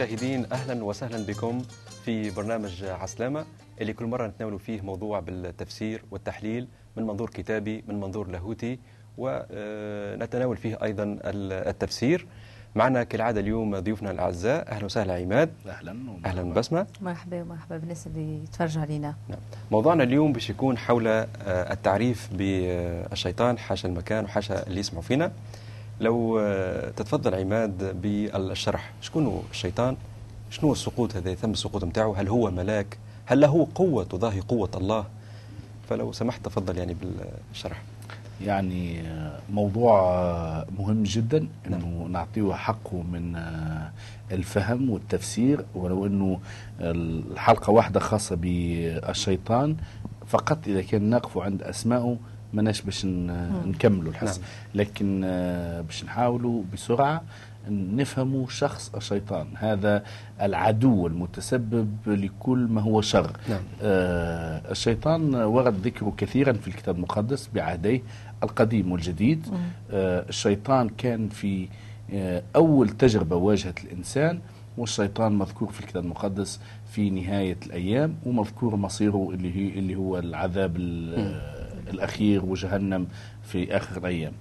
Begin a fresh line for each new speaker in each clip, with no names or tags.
أعزائنا المشاهدين أهلا وسهلا بكم في برنامج عسلامة اللي كل مرة نتناول فيه موضوع بالتفسير والتحليل من منظور كتابي من منظور لاهوتي ونتناول فيه أيضا التفسير. معنا كالعادة اليوم ضيوفنا الأعزاء أهلا وسهلا عماد.
أهلا
أهلا بسمة.
مرحبا ومرحبا بالناس اللي يتفرجوا علينا.
نعم. موضوعنا اليوم باش يكون حول آه، التعريف بالشيطان حاشا المكان وحاشا اللي يسمعوا فينا. لو آه، تتفضل عماد بالشرح. شكون هو الشيطان؟ شنو السقوط هذا؟ ثم السقوط نتاعو هل هو ملاك؟ هل له قوة تضاهي قوة الله؟ فلو سمحت تفضل يعني بالشرح.
يعني موضوع مهم جدا إنه نعطيه حقه من الفهم والتفسير. ولو إنه الحلقة واحدة خاصة بالشيطان فقط إذا كان نقف عند أسمائه ماناش باش نكملوا الحس
نعم.
لكن آه، باش نحاولوا بسرعة نفهموا شخص الشيطان. هذا العدو المتسبب لكل ما هو شر.
نعم.
آه الشيطان ورد ذكره كثيرا في الكتاب المقدس بعهديه القديم والجديد. آه الشيطان كان في آه أول تجربة واجهت الإنسان والشيطان مذكور في الكتاب المقدس في نهاية الأيام ومذكور مصيره اللي هي اللي هو العذاب ال- الأخير وجهنم في آخر الأيام.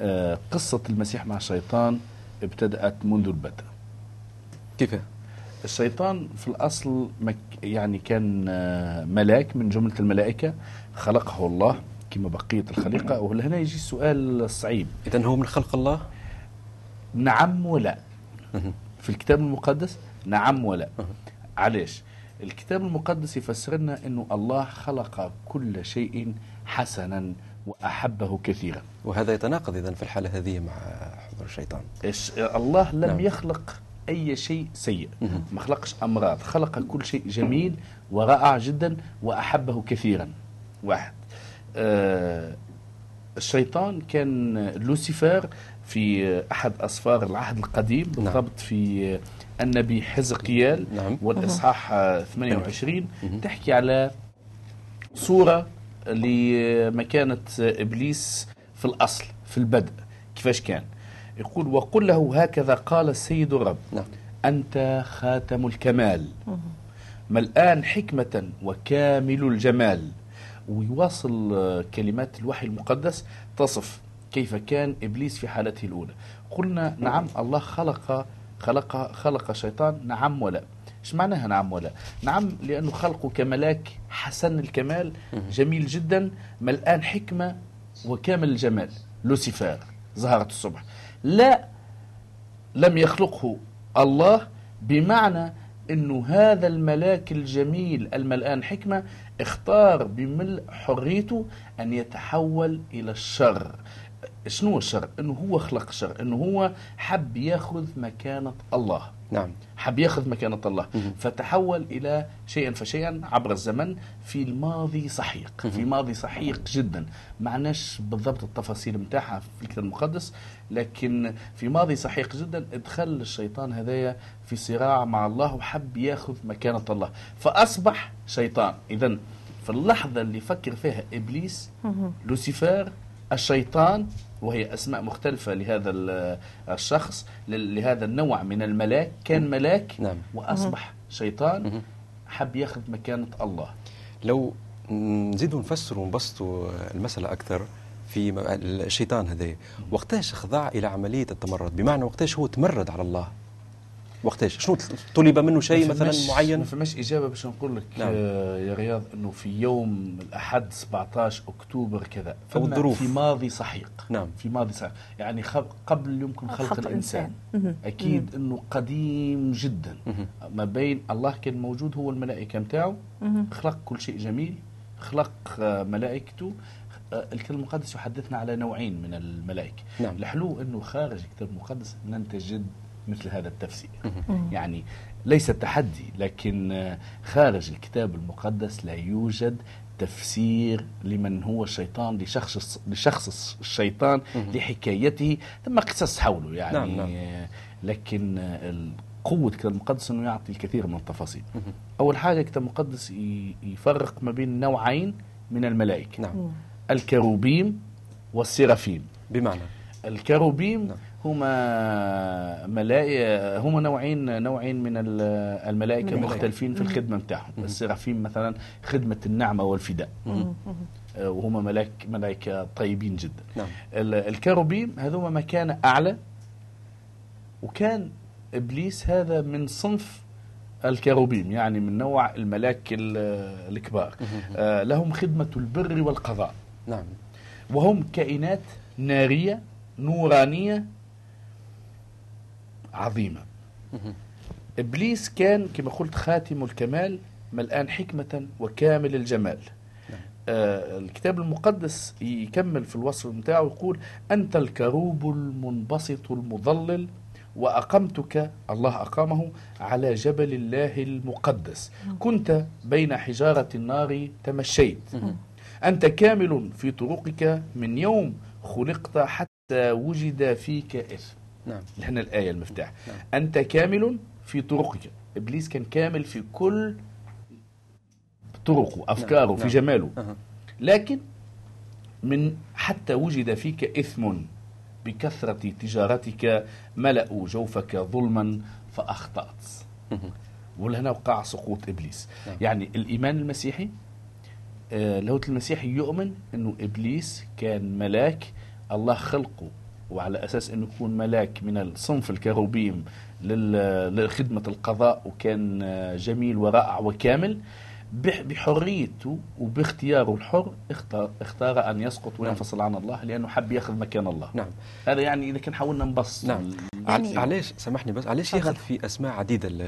آه قصة المسيح مع الشيطان ابتدأت منذ البدء.
كيف؟
الشيطان في الأصل مك يعني كان آه، ملاك من جملة الملائكة. خلقه الله كما بقية الخليقة. وهنا يجي السؤال الصعيب.
إذا هو من خلق الله؟
نعم ولا؟ في الكتاب المقدس؟ نعم ولا؟ علاش؟ الكتاب المقدس يفسر لنا أنه الله خلق كل شيء حسنا وأحبه كثيرا.
وهذا يتناقض إذا في الحالة هذه مع حضور الشيطان.
الله لم
نعم.
يخلق أي شيء سيء. ما خلقش أمراض خلق كل شيء جميل ورائع جدا وأحبه كثيرا. واحد. آه الشيطان كان لوسيفر في أحد أسفار العهد القديم بالضبط في النبي حزقيال.
نعم.
والإصحاح آه، 28 تحكي على صورة لمكانة إبليس في الأصل في البدء. كيفاش كان؟ يقول وقل له هكذا قال السيد الرب
نعم.
أنت خاتم الكمال. ملآن حكمة وكامل الجمال؟ ويواصل كلمات الوحي المقدس تصف كيف كان إبليس في حالته الأولى. قلنا نعم الله خلق خلق خلق الشيطان نعم ولا. إيش معناها نعم ولا؟ نعم لأنه خلقه كملاك حسن الكمال جميل جدا ملآن حكمة وكامل الجمال. لوسيفر زهرة الصبح. لا لم يخلقه الله بمعنى إنه هذا الملاك الجميل الملآن حكمة اختار بملء حريته أن يتحول إلى الشر. شنو الشر إنه هو خلق الشر إنه هو حب ياخذ مكانة الله.
نعم.
حب ياخذ مكانة الله.
مهم.
فتحول إلى شيئا فشيئا عبر الزمن في الماضي سحيق في ماضي سحيق جدا. معناش بالضبط التفاصيل متاعها في الكتاب المقدس لكن في ماضي سحيق جدا ادخل الشيطان هذايا في صراع مع الله وحب ياخذ مكانة الله. فأصبح شيطان. إذا في اللحظة اللي فكر فيها إبليس لوسيفر الشيطان وهي أسماء مختلفة لهذا ال- الشخص ل- لهذا النوع من الملاك. كان ملاك
نعم.
وأصبح شيطان حب ياخذ مكانة الله.
لو نزيدوا نفسروا ونبسطوا المسألة أكثر في الشيطان هذا وقتاش خضع إلى عملية التمرد؟ بمعنى وقتاش هو تمرد على الله؟ وقتاش؟ شنو طلب منه شيء مثلا معين؟
ما فماش إجابة باش نقول لك
نعم.
آه يا رياض أنه في يوم الأحد 17 أكتوبر كذا
أو
فما
الظروف.
في ماضي سحيق
نعم.
في ماضي سحيق يعني قبل يمكن خلق,
خلق
الإنسان.
الإنسان.
أكيد أنه قديم جدا. ما بين الله كان موجود هو الملائكة متاعه خلق كل شيء جميل. خلق آه، ملائكته. آه، الكتاب المقدس يحدثنا على نوعين من الملائكة.
نعم.
الحلو أنه خارج الكتاب المقدس لن تجد مثل هذا التفسير يعني ليس تحدي لكن آه، خارج الكتاب المقدس لا يوجد تفسير لمن هو الشيطان لشخص لشخص الشيطان لحكايته ثم قصص حوله يعني
نعم، نعم.
آه، لكن آه، قوة الكتاب المقدس إنه يعطي الكثير من التفاصيل. أول حاجة الكتاب المقدس يفرق ما بين نوعين من الملائكة.
نعم
الكروبيم والسرافيم.
بمعنى
الكروبيم
نعم.
هما ملائكة هما نوعين نوعين من ال- الملائكة
الملائكة.
مختلفين في الخدمة نتاعهم السرافيم مثلا خدمة النعمة والفداء. آه، وهما ملاك ملائكة طيبين جدا.
نعم.
ال- الكروبيم هذوما مكانة أعلى وكان إبليس هذا من صنف الكروبيم يعني من نوع الملاك ال- الكبار. آه، لهم خدمة البر والقضاء.
نعم.
وهم كائنات نارية نورانية عظيمة. إبليس كان كما قلت خاتم الكمال ملآن حكمة وكامل الجمال. آه الكتاب المقدس يكمل في الوصف بتاعه يقول أنت الكروب المنبسط المظلل وأقمتك الله أقامه على جبل الله المقدس. كنت بين حجارة النار تمشيت. أنت كامل في طرقك من يوم خلقت حتى وجد فيك إثم.
نعم
هنا الآية المفتاح
نعم.
أنت كامل في طرقك إبليس كان كامل في كل طرقه أفكاره
نعم.
في
نعم.
جماله
أها.
لكن من حتى وجد فيك إثم بكثرة تجارتك ملأوا جوفك ظلما فأخطأت. ولهنا وقع سقوط إبليس
نعم.
يعني الإيمان المسيحي آه، المسيحي يؤمن أنه إبليس كان ملاك الله خلقه وعلى أساس أنه يكون ملاك من الصنف الكروبيم لخدمة القضاء وكان جميل ورائع وكامل بح- بحريته وباختياره الحر اختار, اختار أن يسقط وينفصل عن الله لأنه حب يأخذ مكان الله.
نعم.
هذا يعني إذا كان حاولنا نبسط.
نعم.
يعني-
عل- علاش؟ سامحني بس علاش. ياخذ في أسماء عديدة ال-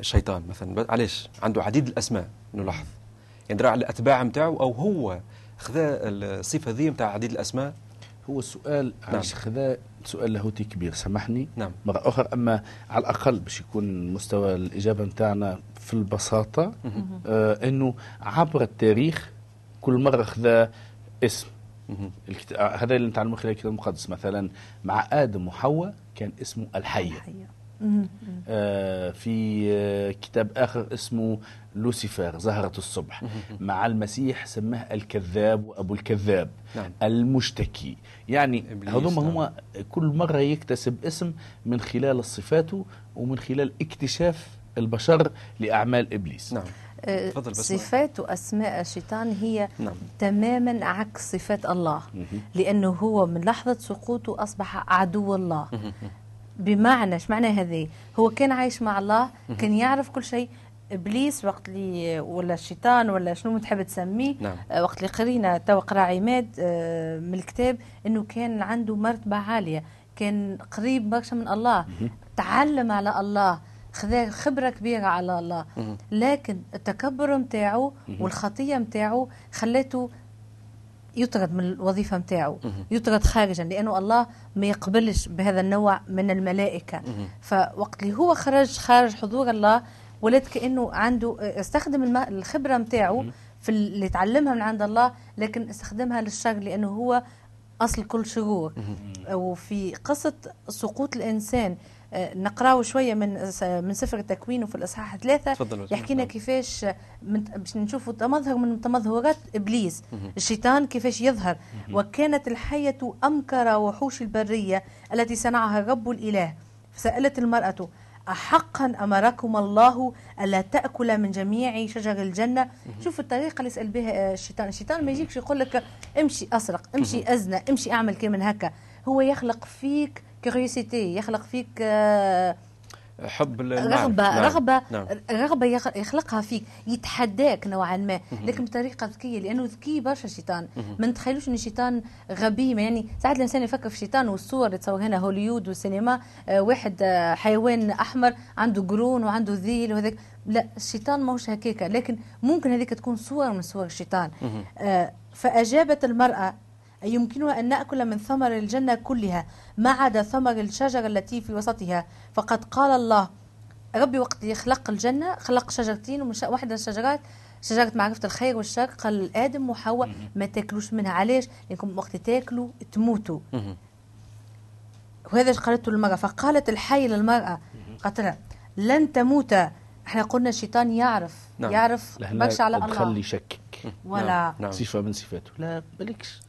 الشيطان مثلا؟ علاش؟ عنده عديد الأسماء نلاحظ. يعني على الأتباع نتاعو أو هو خذا الصفة ذي نتاع عديد الأسماء؟
هو السؤال
نعم.
عايش خذا سؤال لاهوتي كبير سامحني
نعم
مرة أخرى أما على الأقل باش يكون مستوى الإجابة نتاعنا في البساطة. آه أنه عبر التاريخ كل مرة خذا اسم. آه، هذا اللي نتعلمه خلال الكتاب المقدس مثلا مع آدم وحواء كان اسمه الحية
الحية.
آه في آه كتاب آخر اسمه لوسيفر زهرة الصبح مع المسيح سماه الكذاب وأبو الكذاب
نعم.
المشتكي. يعني هذوما
نعم.
هما كل مرة يكتسب اسم من خلال صفاته ومن خلال اكتشاف البشر لأعمال إبليس.
نعم.
آه، صفات وأسماء الشيطان هي
نعم.
تماما عكس صفات الله. لأنه هو من لحظة سقوطه أصبح عدو الله. بمعنى إيش معنى هذه؟ هو كان عايش مع الله كان يعرف كل شيء. إبليس وقت اللي ولا الشيطان ولا شنو ما تحب تسميه
نعم.
آه، وقت اللي قرينا تو قرا عماد آه، من الكتاب إنه كان عنده مرتبة عالية. كان قريب برشا من الله. تعلم على الله خذا خبرة كبيرة على الله. لكن التكبر نتاعو والخطية نتاعو خلاته يطرد من الوظيفة نتاعو. يطرد خارجا لأنه الله ما يقبلش بهذا النوع من الملائكة
مهم.
فوقت اللي هو خرج خارج حضور الله ولد كأنه عنده استخدم الخبرة نتاعو في اللي تعلمها من عند الله لكن استخدمها للشر لأنه هو أصل كل شرور وفي قصة سقوط الإنسان آه، نقراو شوية من من سفر التكوين وفي الإصحاح
ثلاثة بس.
يحكينا
نعم.
كيفاش باش نشوفوا تمظهر من تمظهرات
إبليس.
الشيطان كيفاش يظهر. وكانت الحية أمكر وحوش البرية التي صنعها الرب الإله. فسألت المرأة أحقا أمركم الله ألا تأكل من جميع شجر الجنة؟ شوف الطريقة اللي يسأل بها الشيطان. الشيطان ما يجيكش يقول لك امشي أسرق امشي أزنى امشي أعمل كيما هكا. هو يخلق فيك curiosity يخلق فيك آه
حب.
رغبة
نعم.
رغبة
نعم.
رغبة يخ- يخلقها فيك يتحداك نوعا ما. لكن بطريقة ذكية لأنه ذكي برشا الشيطان ما نتخيلوش أن الشيطان غبي ما يعني ساعات الإنسان يفكر في الشيطان والصور اللي تصور هنا هوليود والسينما آه واحد آه حيوان أحمر عنده قرون وعنده ذيل وهذاك. لا الشيطان ماهوش هكاكا. لكن ممكن هذيك تكون صور من صور الشيطان. فأجابت المرأة يمكنها أن نأكل من ثمر الجنة كلها ما عدا ثمر الشجرة التي في وسطها. فقد قال الله ربي وقت يخلق الجنة خلق شجرتين ومن واحدة الشجرات شجرة معرفة الخير والشر قال لآدم وحواء ما تاكلوش منها علاش؟ لأنكم وقت تاكلوا تموتوا. وهذا قالته المرأة. فقالت الحي للمرأة قالت لها لن تموت. إحنا قلنا الشيطان يعرف
نعم.
يعرف برشا على الله.
تخلي شكك
ولا
نعم.
صفة من صفاته. لا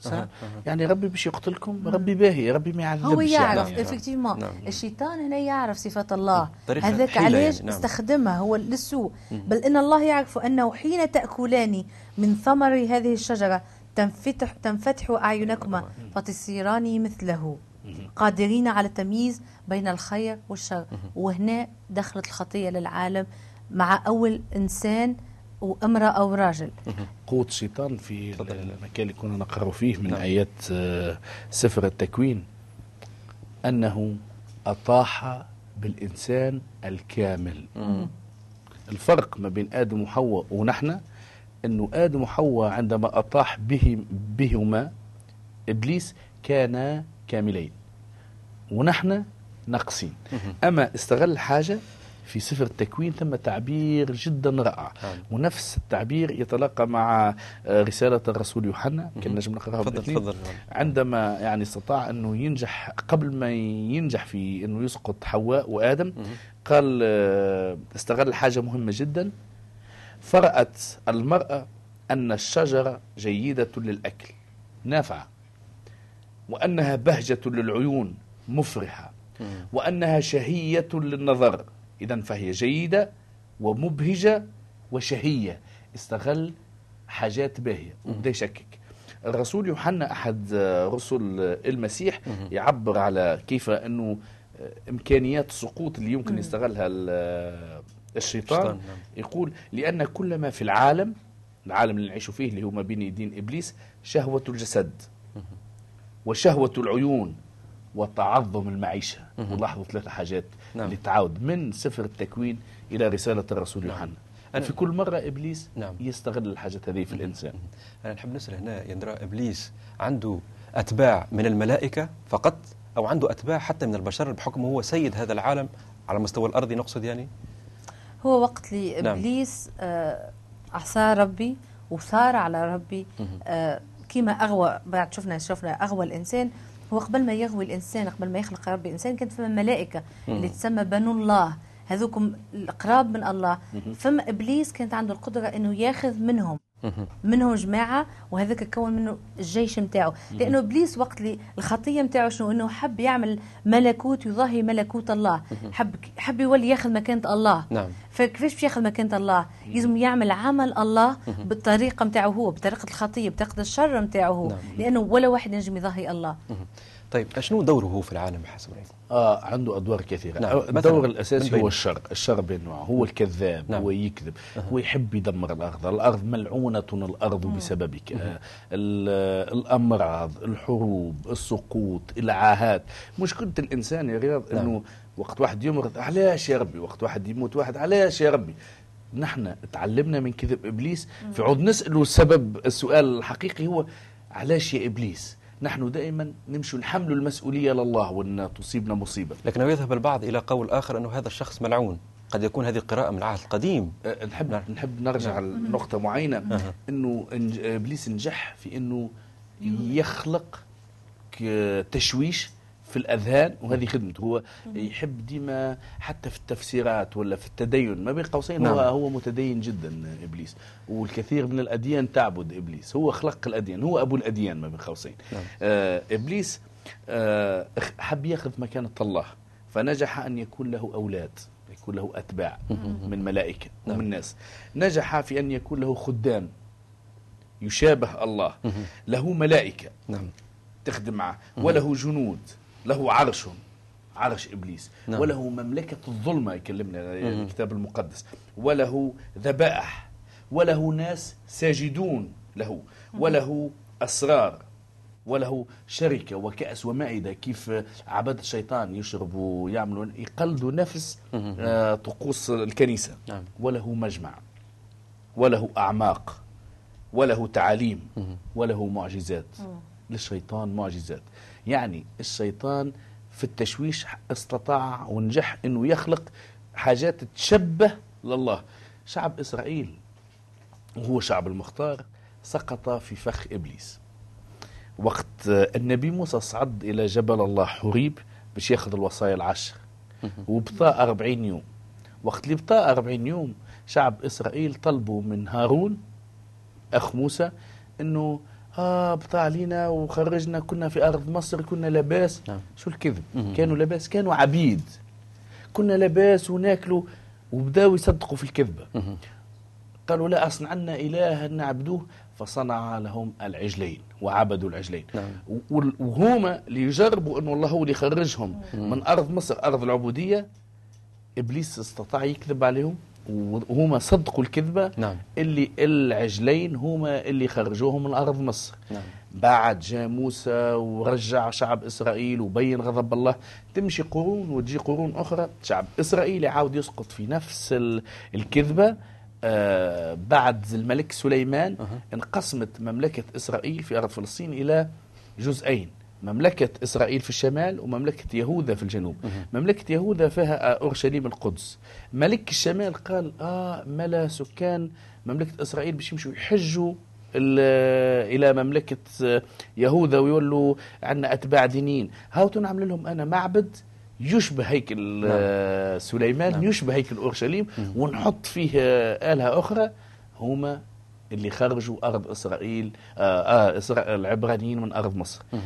أها.
يعني ربي باش يقتلكم ربي باهي ربي ما يعذبش
هو يعرف
يعني.
إفكتيفمون
نعم.
الشيطان هنا يعرف صفات الله. هذاك
حيلة
علاش
يعني، نعم.
استخدمها؟ هو للسوء. بل إن الله يعرف أنه حين تأكلان من ثمر هذه الشجرة تنفتح تنفتح أعينكما فتصيران مثله. قادرين على التمييز بين الخير والشر. وهنا دخلت الخطية للعالم. مع أول إنسان وامرأة أو راجل.
قوة الشيطان في. المكان اللي كنا نقرأ فيه من
نعم.
آيات آه، سفر التكوين. أنه أطاح بالإنسان الكامل. الفرق ما بين آدم وحواء ونحن أنه آدم وحواء عندما أطاح به بهما إبليس كانا كاملين. ونحن ناقصين. أما استغل حاجة في سفر التكوين ثم تعبير جدا رائع.
نعم.
ونفس التعبير يتلاقى مع آه، رسالة الرسول يوحنا كان نجم نقراها
تفضل
عندما يعني استطاع أنه ينجح قبل ما ينجح في أنه يسقط حواء وآدم قال آه، استغل حاجة مهمة جدا. فرأت المرأة أن الشجرة جيدة للأكل نافعة وأنها بهجة للعيون مفرحة وأنها شهية للنظر. إذا فهي جيدة ومبهجة وشهية. استغل حاجات باهية وبدا يشكك. الرسول يوحنا أحد رسل المسيح يعبر على كيف أنه إمكانيات السقوط اللي يمكن يستغلها ال- الشيطان
الشيطان، نعم.
يقول لأن كل ما في العالم العالم اللي نعيش فيه اللي هو ما بين يدين إبليس شهوة الجسد وشهوة العيون. وتعظم المعيشة. ولاحظوا ثلاثة حاجات
نعم.
اللي تعاود من سفر التكوين إلى رسالة الرسول يوحنا.
أنا-
في كل مرة إبليس
نعم.
يستغل الحاجات هذه في الإنسان.
أنا نحب نسأل هنا يندرى إبليس عنده أتباع من الملائكة فقط؟ أو عنده أتباع حتى من البشر بحكم هو سيد هذا العالم على المستوى الأرضي نقصد يعني؟
هو وقت اللي
نعم.
إبليس آه، عصى ربي وصار على ربي. آه، كما اغوى بعد شفنا شفنا أغوى الإنسان هو قبل ما يغوي الإنسان قبل ما يخلق ربي الإنسان كانت فما ملائكة اللي تسمى بنو الله. هذوكم القراب من الله. فما إبليس كانت عنده القدرة إنه ياخذ منهم. منهم جماعة وهذاك كون منه الجيش نتاعو لأنه إبليس وقت اللي الخطية نتاعو شنو؟ إنه حب يعمل ملكوت يضاهي ملكوت الله. حب حب يولي ياخذ مكانة الله.
نعم.
فكيفاش باش ياخذ مكانة الله؟ لازم يعمل عمل الله بالطريقة نتاعو هو، بطريقة الخطية، بطريقة الشر نتاعو هو،
نعم.
لأنه ولا واحد ينجم يضاهي الله.
طيب شنو دوره هو في العالم بحسب رأيك؟
آه عنده أدوار كثيرة.
نعم،
نعم. الدور
من
الأساسي
بين-
هو الشر الشر بأنواعه هو الكذاب
نعم.
هو يكذب هو يحب يدمر الأرض. الأرض ملعونة الأرض بسببك. آه ال- الأمراض الحروب السقوط العاهات. مشكلة الإنسان يا رياض
نعم.
أنه وقت واحد يمرض علاش يا ربي؟ وقت واحد يموت واحد علاش يا ربي؟ نحن تعلمنا من كذب إبليس. في عود نسأله السبب السؤال الحقيقي هو علاش يا إبليس؟ نحن دائما نمشي نحمل المسؤولية لله وان تصيبنا مصيبة.
لكنه يذهب البعض إلى قول آخر أنه هذا الشخص ملعون. قد يكون هذه قراءة من العهد القديم.
أه، نحب
نعم.
نحب نرجع لنقطة معينة.
أها.
إنه إنج- إبليس نجح في إنه يخلق تشويش في الأذهان وهذه خدمته. هو يحب ديما حتى في التفسيرات ولا في التدين. ما بين قوسين هو
نعم.
هو متدين جدا إبليس. والكثير من الأديان تعبد إبليس. هو خلق الأديان. هو أبو الأديان ما بين قوسين.
نعم.
آه إبليس آه حب ياخذ مكانه الله فنجح أن يكون له أولاد يكون له أتباع من ملائكة
نعم.
ومن ناس نجح في أن يكون له خدام يشابه الله. له ملائكة
نعم.
تخدم معه. وله جنود. له عرش عرش إبليس.
نعم.
وله مملكة الظلمة يكلمنا الكتاب المقدس. وله ذبائح. وله ناس ساجدون له. وله أسرار. وله شركة وكأس ومائدة. كيف عباد الشيطان يشربوا يعملوا يقلدوا نفس آه، طقوس الكنيسة.
نعم.
وله مجمع. وله أعماق. وله تعاليم وله معجزات. للشيطان معجزات. يعني الشيطان في التشويش استطاع ونجح إنه يخلق حاجات تشبه لله. شعب إسرائيل وهو شعب المختار سقط في فخ إبليس. وقت النبي موسى صعد إلى جبل الله حريب باش ياخذ الوصايا العشر. وبطاء أربعين يوم. وقت اللي بطاء أربعين يوم شعب إسرائيل طلبوا من هارون أخ موسى إنه آه بطاع علينا وخرجنا كنا في أرض مصر كنا لاباس
نعم.
شو الكذب. كانوا لاباس كانوا عبيد كنا لاباس وناكلوا وبداوا يصدقوا في الكذبه. قالوا لا أصنع عنا إلها نعبدوه فصنع لهم العجلين وعبدوا العجلين
نعم.
وهما اللي يجربوا أنه الله هو اللي يخرجهم من أرض مصر أرض العبودية إبليس استطاع يكذب عليهم وهما صدقوا الكذبة
نعم.
اللي العجلين هما اللي خرجوهم من أرض مصر.
نعم.
بعد جاء موسى ورجع شعب إسرائيل وبين غضب الله. تمشي قرون وتجي قرون أخرى شعب إسرائيل يعاود يسقط في نفس ال- الكذبة. آه بعد الملك سليمان انقسمت مملكة إسرائيل في أرض فلسطين إلى جزئين. مملكة إسرائيل في الشمال ومملكة يهوذا في الجنوب. مملكة يهوذا فيها آه، أورشليم القدس. ملك الشمال قال آه ملا سكان مملكة إسرائيل باش يمشوا يحجوا ال- إلى مملكة يهوذا ويولوا عندنا أتباع دينيين هاو نعمل لهم أنا معبد يشبه هيكل آه، سليمان
نعم.
يشبه هيكل اورشليم ونحط فيه آه، آلهة أخرى. هما اللي خرجوا أرض إسرائيل آه آه إسرائيل العبرانيين من أرض مصر.
مهم.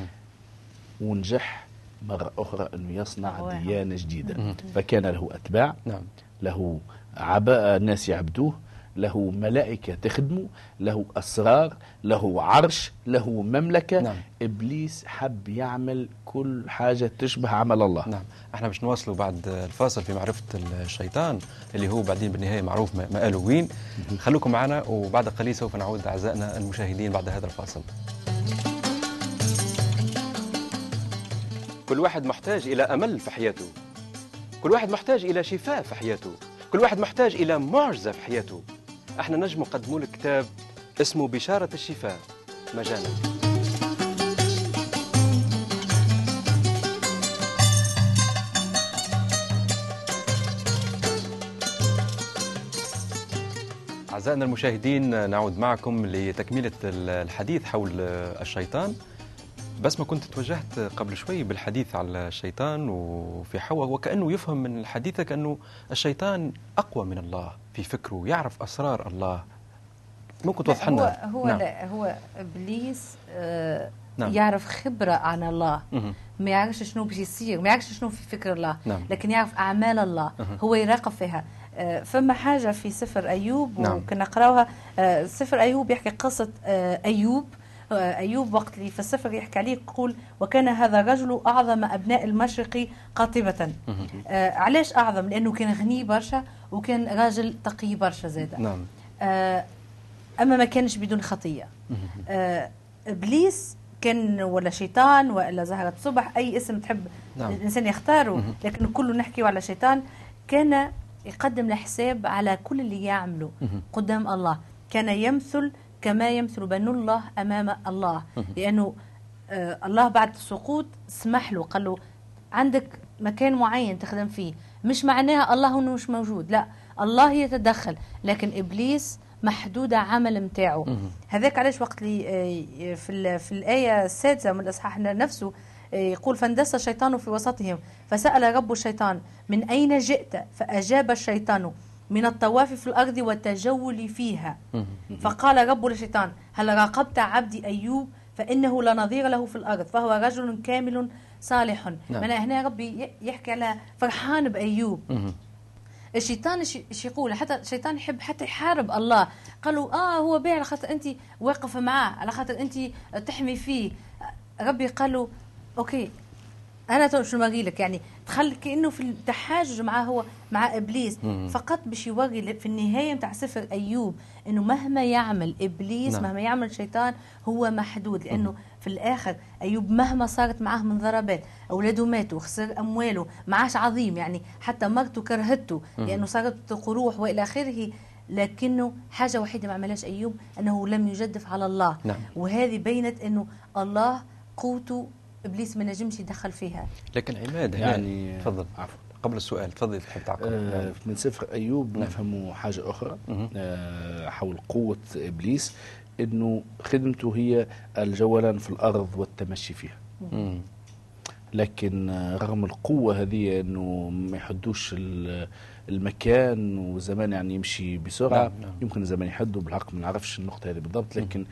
ونجح مرة أخرى أنه يصنع
واو.
ديانة جديدة. فكان له أتباع
نعم.
له عباء الناس يعبدوه له ملائكة تخدمه له أسرار له عرش له مملكة.
نعم.
إبليس حب يعمل كل حاجة تشبه عمل الله.
نعم. إحنا باش نواصلوا بعد الفاصل في معرفة الشيطان اللي هو بعدين بالنهاية معروف م- مآله وين خلوكم معنا وبعد قليل سوف نعود أعزائنا المشاهدين بعد هذا الفاصل. كل واحد محتاج إلى أمل في حياته. كل واحد محتاج إلى شفاء في حياته. كل واحد محتاج إلى معجزة في حياته. إحنا نجم نقدموا لك كتاب اسمه بشارة الشفاء. مجانا. أعزائنا المشاهدين نعود معكم لتكملة الحديث حول الشيطان. بس ما كنت توجهت قبل شوي بالحديث على الشيطان وفي حواء وكأنه يفهم من حديثك أنه الشيطان أقوى من الله في فكره يعرف أسرار الله ممكن توضح لنا
هو
نعم.
لا هو إبليس آه
نعم.
يعرف خبرة عن الله. ما يعرفش شنو باش يصير ما يعرفش شنو في فكر الله
نعم.
لكن يعرف أعمال الله
أها.
هو يراقب فيها آه، فما حاجة في سفر أيوب
نعم.
وكنا نقراوها آه، سفر أيوب يحكي قصة آه، ايوب آه، أيوب وقت اللي في السفر يحكي عليه يقول وكان هذا الرجل أعظم أبناء المشرق قاطبة
مهم.
آه، علاش أعظم لأنه كان غني برشا وكان راجل تقي برشا زادة
نعم
آه، أما ما كانش بدون خطية آه، إبليس كان ولا شيطان ولا زهرة صبح أي اسم تحب
نعم.
الإنسان يختاره. لكن كله نحكي على شيطان كان يقدم الحساب على كل اللي يعمله. قدام الله كان يمثل كما يمثل بنو الله أمام الله. لأنه آه الله بعد السقوط سمح له قال له عندك مكان معين تخدم فيه. مش معناها الله إنه مش موجود لا الله يتدخل لكن إبليس محدوده عمل
مهم.
هذاك علاش وقت اللي آه، في في الآية السادسة من الإصحاح نفسه آه، يقول فاندس الشيطان في وسطهم فسأل رب الشيطان من أين جئت؟ فأجاب الشيطان من الطواف في الأرض والتجول فيها. فقال رب الشيطان هل راقبت عبدي أيوب؟ فإنه لا نظير له في الأرض فهو رجل كامل صالح.
نعم.
من هنا ربي يحكي على فرحان بأيوب.
مهم.
الشيطان إيش إيش يقول؟ حتى الشيطان يحب حتى يحارب الله. قالوا آه هو بايع على خاطر انت واقفة معاه على خاطر انت تحمي فيه. ربي قال له أوكي أنا شو نوري لك يعني تخلي كأنه في التحاجج معاه هو مع إبليس.
مم.
فقط باش يوري في النهاية نتاع سفر أيوب إنه مهما يعمل إبليس
نعم.
مهما يعمل الشيطان هو محدود. لأنه في الآخر أيوب مهما صارت معاه من ضربات أولاده ماتوا خسر أمواله معاش عظيم. يعني حتى مرته كرهته لأنه صارت قروح وإلى آخره. لكنه حاجة وحيدة ما عملهاش أيوب أنه لم يجدف على الله.
نعم.
وهذه بينت إنه الله قوته إبليس ما نجمش يدخل فيها
لكن عماد هنا
يعني
تفضل
عفوا
قبل السؤال تفضل تحب تعقب
آه، من سفر أيوب
نعم.
نفهموا حاجة
أخرى.
آه، حول قوة إبليس إنه خدمته هي الجولان في الأرض والتمشي فيها
مم.
لكن آه، رغم القوة هذه أنه ما يحدوش ال- المكان وزمان يعني يمشي بسرعة
نعم، نعم.
يمكن الزمان يحدوا بالحق ما نعرفش النقطة هذه بالضبط لكن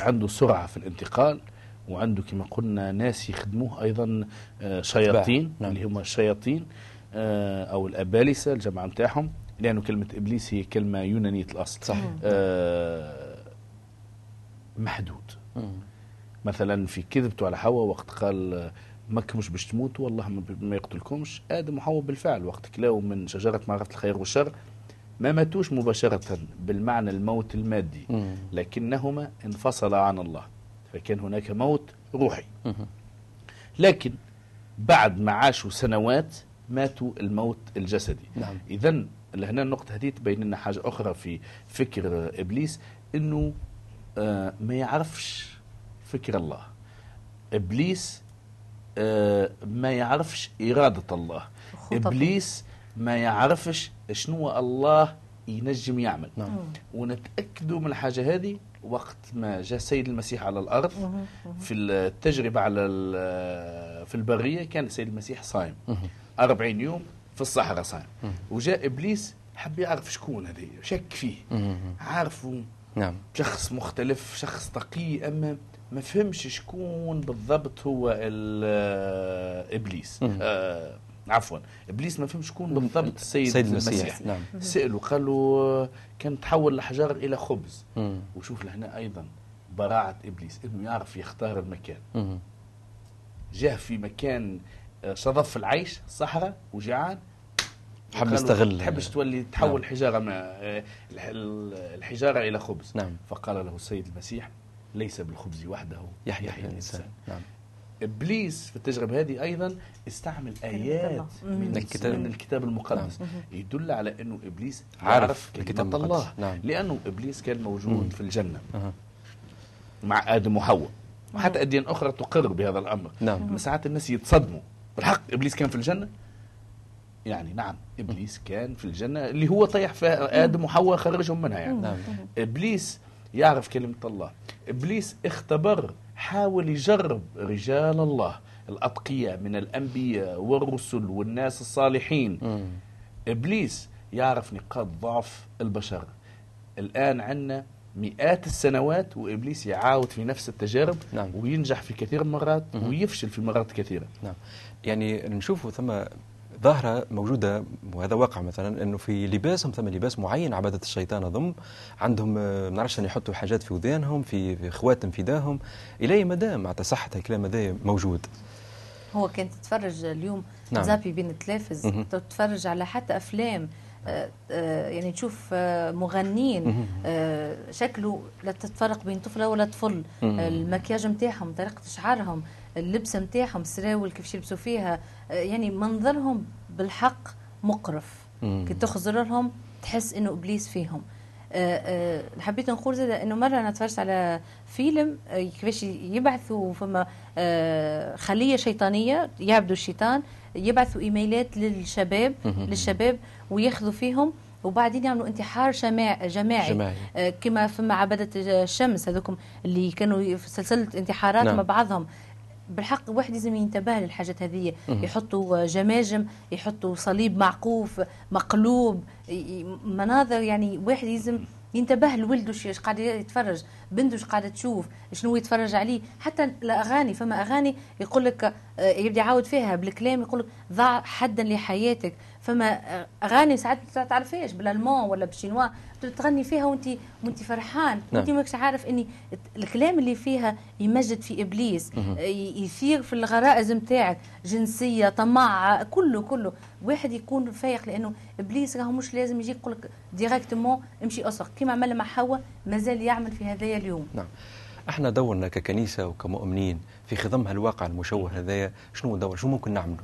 عنده سرعة في الانتقال وعنده كما قلنا ناس يخدموه أيضا آه، شياطين
نعم.
اللي هما الشياطين آه، أو الأبالسة الجماعة نتاعهم لأنه كلمة إبليس هي كلمة يونانية الأصل.
صح.
آه، محدود.
مم.
مثلا في كذبته على حواء وقت قال آه، ماك مش باش تموتوا والله ما- ما يقتلكمش. آدم وحواء بالفعل وقت كلاو من شجرة معرفه الخير والشر ما ماتوش مباشرة بالمعنى الموت المادي.
مم.
لكنهما انفصلا عن الله. فكان هناك موت روحي. لكن بعد ما عاشوا سنوات ماتوا الموت الجسدي
نعم.
اذا لهنا النقطة هذه تبين لنا حاجة أخرى في فكر إبليس إنه آه، ما يعرفش فكر الله إبليس آه، ما يعرفش إرادة الله. إبليس ما يعرفش شنو الله ينجم يعمل
نعم
ونتأكدوا من الحاجة هذه وقت ما جاء السيد المسيح على الأرض في التجربة على ال- في البرية كان السيد المسيح صايم. 40 يوم في الصحراء صايم. وجاء إبليس حب يعرف شكون هذا شك فيه. عارفه.
نعم.
شخص مختلف شخص تقي أما ما فهمش شكون بالضبط هو ال- إبليس.
مم.
آه عفوا إبليس ما فهمش شكون بالضبط. السيد,
السيد
المسيح,
المسيح نعم.
سأله قال له كان تحول الحجر إلى خبز.
مم.
وشوف لهنا أيضا براعة إبليس إنه يعرف يختار المكان.
مم.
جاء في مكان آه، صدف العيش صحراء وجيعان
حب يستغل.
تحبش تولي تحول
نعم.
الحجاره ما آه، الح- ال- الحجارة إلى خبز.
نعم.
فقال له السيد المسيح ليس بالخبز وحده
يحيى الإنسان. نعم.
إبليس في التجربة هذه أيضا استعمل
آيات.
من
الكتاب.
من الكتاب المقدس. يدل على
إنه
إبليس
الكتاب كلمة.
الله.
نعم.
لأنه إبليس كان موجود
مم.
في
الجنة.
مع آدم وحواء. وحتى أديان أخرى تقر بهذا الأمر.
نعم.
ساعات الناس يتصدموا. بالحق إبليس كان في الجنة؟ يعني نعم إبليس كان في الجنة. اللي هو طيح فيها آدم وحواء خرجهم منها يعني.
نعم.
إبليس يعرف كلمة الله. إبليس اختبر حاول يجرب رجال الله الأتقياء من الأنبياء والرسل والناس الصالحين
مم.
إبليس يعرف نقاط ضعف البشر الآن عندنا مئات السنوات وإبليس يعاود في نفس التجارب
نعم.
وينجح في كثير من المرات. ويفشل في مرات كثيرة
نعم يعني نشوف ثم ظاهرة موجودة وهذا واقع مثلا إنه في لباسهم ثم لباس معين عبادة الشيطان أظن عندهم آه، ما نعرفش يحطوا حاجات في ودانهم في في خواتم في داهم إلى أي مدى معناتها صحة الكلام هذا موجود
هو كان تتفرج اليوم
نعم.
زابي بين التلفز
مهم.
تتفرج على حتى أفلام آه، آه، يعني تشوف. آه، شكله لا تتفرق بين طفلة ولا طفل المكياج نتاعهم طريقة شعرهم اللبسه نتاعهم السراول كيفاش يلبسوا فيها يعني منظرهم بالحق مقرف. كي تخزر لهم تحس إنه إبليس فيهم آه، آه، حبيت نقول زاد إنه مرة أنا تفرجت على فيلم آه، كيفاش يبعثوا فما آه، خلية شيطانية يعبدوا الشيطان يبعثوا إيميلات للشباب. للشباب وياخذوا فيهم وبعدين يعملوا انتحار جماعي جماعي
جماعي.
آه، كما فما عبدة الشمس هذوكم اللي كانوا في سلسلة انتحارات
نعم.
مع بعضهم بالحق واحد لازم ينتبه للحاجات هذه. يحطوا جماجم يحطوا صليب معقوف مقلوب مناظر يعني واحد لازم ينتبه لولده إيش قاعد يتفرج بنته إيش قاعدة تشوف شنو يتفرج عليه. حتى الأغاني فما أغاني يقول لك آه، يبدأ يعاود فيها بالكلام يقول لك ضع حدا لحياتك. فما آه، أغاني ساعات ما تعرفيش بالالمان ولا بالشينوا تغني فيها وانت وانت فرحان.
نعم.
وانت ماكش عارف إني الكلام اللي فيها يمجد في إبليس
مهم.
ي- يثير في الغرائز نتاعك جنسية طمع كله كله. واحد يكون فايق لأنه إبليس راهو مش لازم يجي يقول لك ديريكتومون امشي أسرق. كما عمل مع حواء مازال يعمل في هذايا اليوم.
نعم. إحنا دورنا ككنيسة وكمؤمنين في خضم هالواقع المشوه هذايا شنو الدور شو ممكن نعمله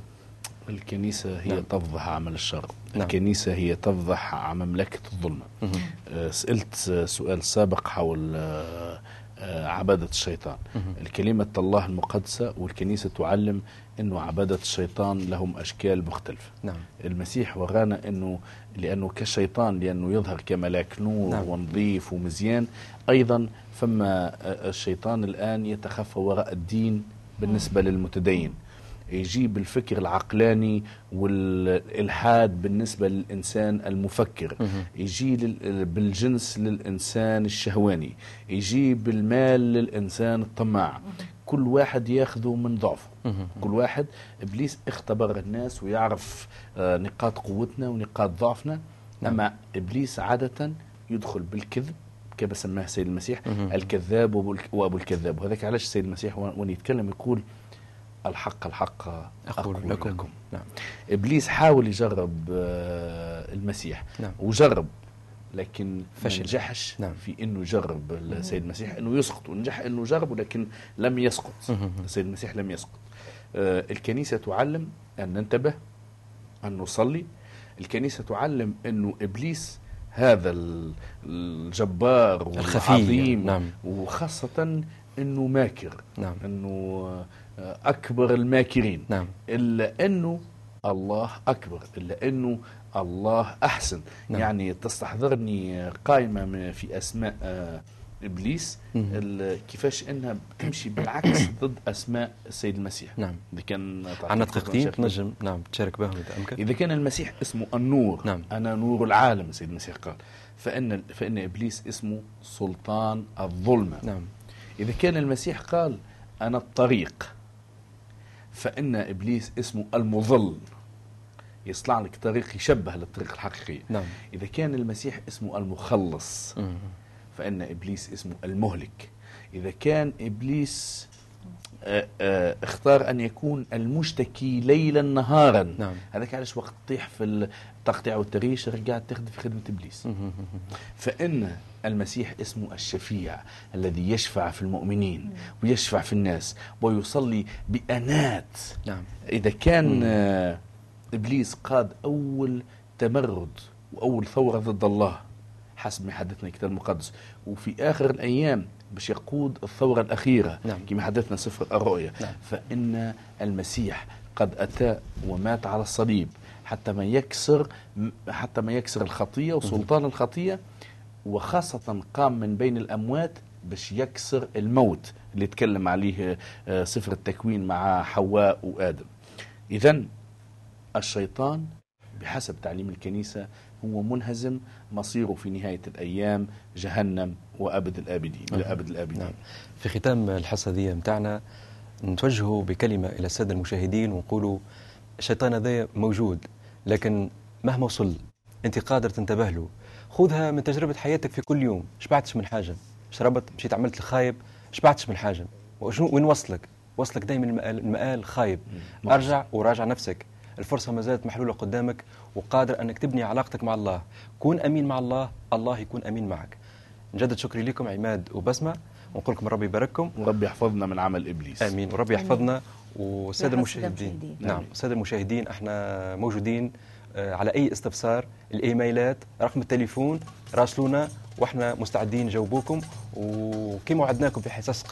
الكنيسة هي
نعم.
تفضح عمل الشر
نعم.
الكنيسة هي تفضح عن مملكه الظلمة
مهم.
آه، سألت سؤال سابق حول آه، آه، عبادة الشيطان
مهم.
الكلمة الله المقدسة والكنيسة تعلم أنه عبادة الشيطان لهم أشكال مختلفة
نعم
المسيح ورانا أنه لأنه كالشيطان لأنه يظهر كملاك نور
نعم.
ونظيف ومزيان أيضا فما الشيطان الآن يتخفى وراء الدين بالنسبة للمتدين يجيب الفكر العقلاني والإلحاد بالنسبة للإنسان المفكر. يجي بالجنس للإنسان الشهواني. يجيب المال للإنسان الطماع. كل واحد ياخذه من ضعفه. كل واحد إبليس اختبر الناس ويعرف آه، نقاط قوتنا ونقاط ضعفنا.
نعم.
أما إبليس عادة يدخل بالكذب كما سماه السيد المسيح. الكذاب وأبو الكذاب. وهذاك علاش السيد المسيح وين يتكلم يقول الحق الحق
أقول لكم, لكم. نعم.
إبليس حاول يجرب آه، المسيح.
نعم.
وجرب لكن
فشل.
ما نجحش
نعم.
في إنه يجرب السيد المسيح. إنه يسقط. ونجح إنه جرب ولكن لم يسقط. السيد المسيح لم يسقط. آه، الكنيسة تعلم أن ننتبه أن نصلي. الكنيسة تعلم إنه إبليس هذا ال- الجبار
الخفي.
والعظيم
نعم.
وخاصة إنه ماكر.
نعم.
إنه أكبر الماكرين.
نعم.
إلا أنه الله أكبر إلا أنه الله أحسن.
نعم.
يعني تستحضرني قائمة من- في أسماء آه، إبليس. كيفاش أنها بتمشي بالعكس ضد أسماء السيد المسيح.
نعم.
إذا كان
عندنا دقيقتين. تنجم نعم تشارك بهم اذا أمكن؟
إذا كان المسيح اسمه النور.
نعم.
أنا نور العالم السيد المسيح قال. فإن فإن إبليس اسمه سلطان الظلمة.
نعم.
إذا كان المسيح قال أنا الطريق. فإن إبليس اسمه المضل يصنع لك طريق يشبه للطريق الحقيقية
نعم.
إذا كان المسيح اسمه المخلص. فإن إبليس اسمه المهلك. إذا كان إبليس آه، آه، اختار أن يكون المشتكي ليلا نهارا.
نعم.
هذاك علاش وقت تطيح في التقطيع والتغييش رجعت تخدم في خدمة إبليس. فإن المسيح اسمه الشفيع الذي يشفع في المؤمنين ويشفع في الناس ويصلي بأنات
نعم
إذا كان
مم.
آه، إبليس قاد أول تمرد وأول ثورة ضد الله حسب ما حدثنا الكتاب المقدس وفي آخر الأيام باش يقود الثورة الأخيرة
نعم.
كما حدثنا سفر الرؤيا
نعم.
فإن المسيح قد أتى ومات على الصليب حتى ما يكسر حتى ما يكسر الخطية وسلطان الخطية وخاصة قام من بين الأموات باش يكسر الموت اللي تكلم عليه آه، سفر التكوين مع حواء وآدم. إذا الشيطان بحسب تعليم الكنيسة هو منهزم مصيره في نهاية الأيام جهنم وأبد الآبدين إلى أبد الآبدين.
نعم. في ختام الحصة دي متاعنا نتوجه بكلمة إلى السادة المشاهدين ونقولوا الشيطان هذا موجود لكن مهما وصل أنت قادر تنتبه له. خذها من تجربة حياتك في كل يوم. شبعتش من حاجة؟ شربت مشيت عملت الخايب. شبعتش من حاجة؟ وشنو؟ وين وصلك؟ وصلك دائما المآل, المآل خايب.
مم.
أرجع وراجع نفسك. الفرصة ما زالت محلولة قدامك وقادر أنك تبني علاقتك مع الله. كون أمين مع الله الله يكون أمين معك. نجدد شكري لكم عماد وبسمة. ونقول لكم ربي يبارككم
ورب يحفظنا من عمل إبليس.
آمين. وربي
آمين.
يحفظنا والساده المشاهدين.
المشاهدين.
نعم. الساده المشاهدين إحنا موجودين. على أي استفسار الإيميلات رقم التليفون راسلونا وإحنا مستعدين نجاوبوكم. وكما وعدناكم في حصص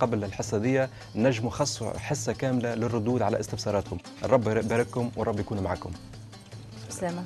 قبل الحصة دي نجموا خصوا حصة كاملة للردود على استفساراتكم الرب يبارككم والرب يكون معكم.
سلامة.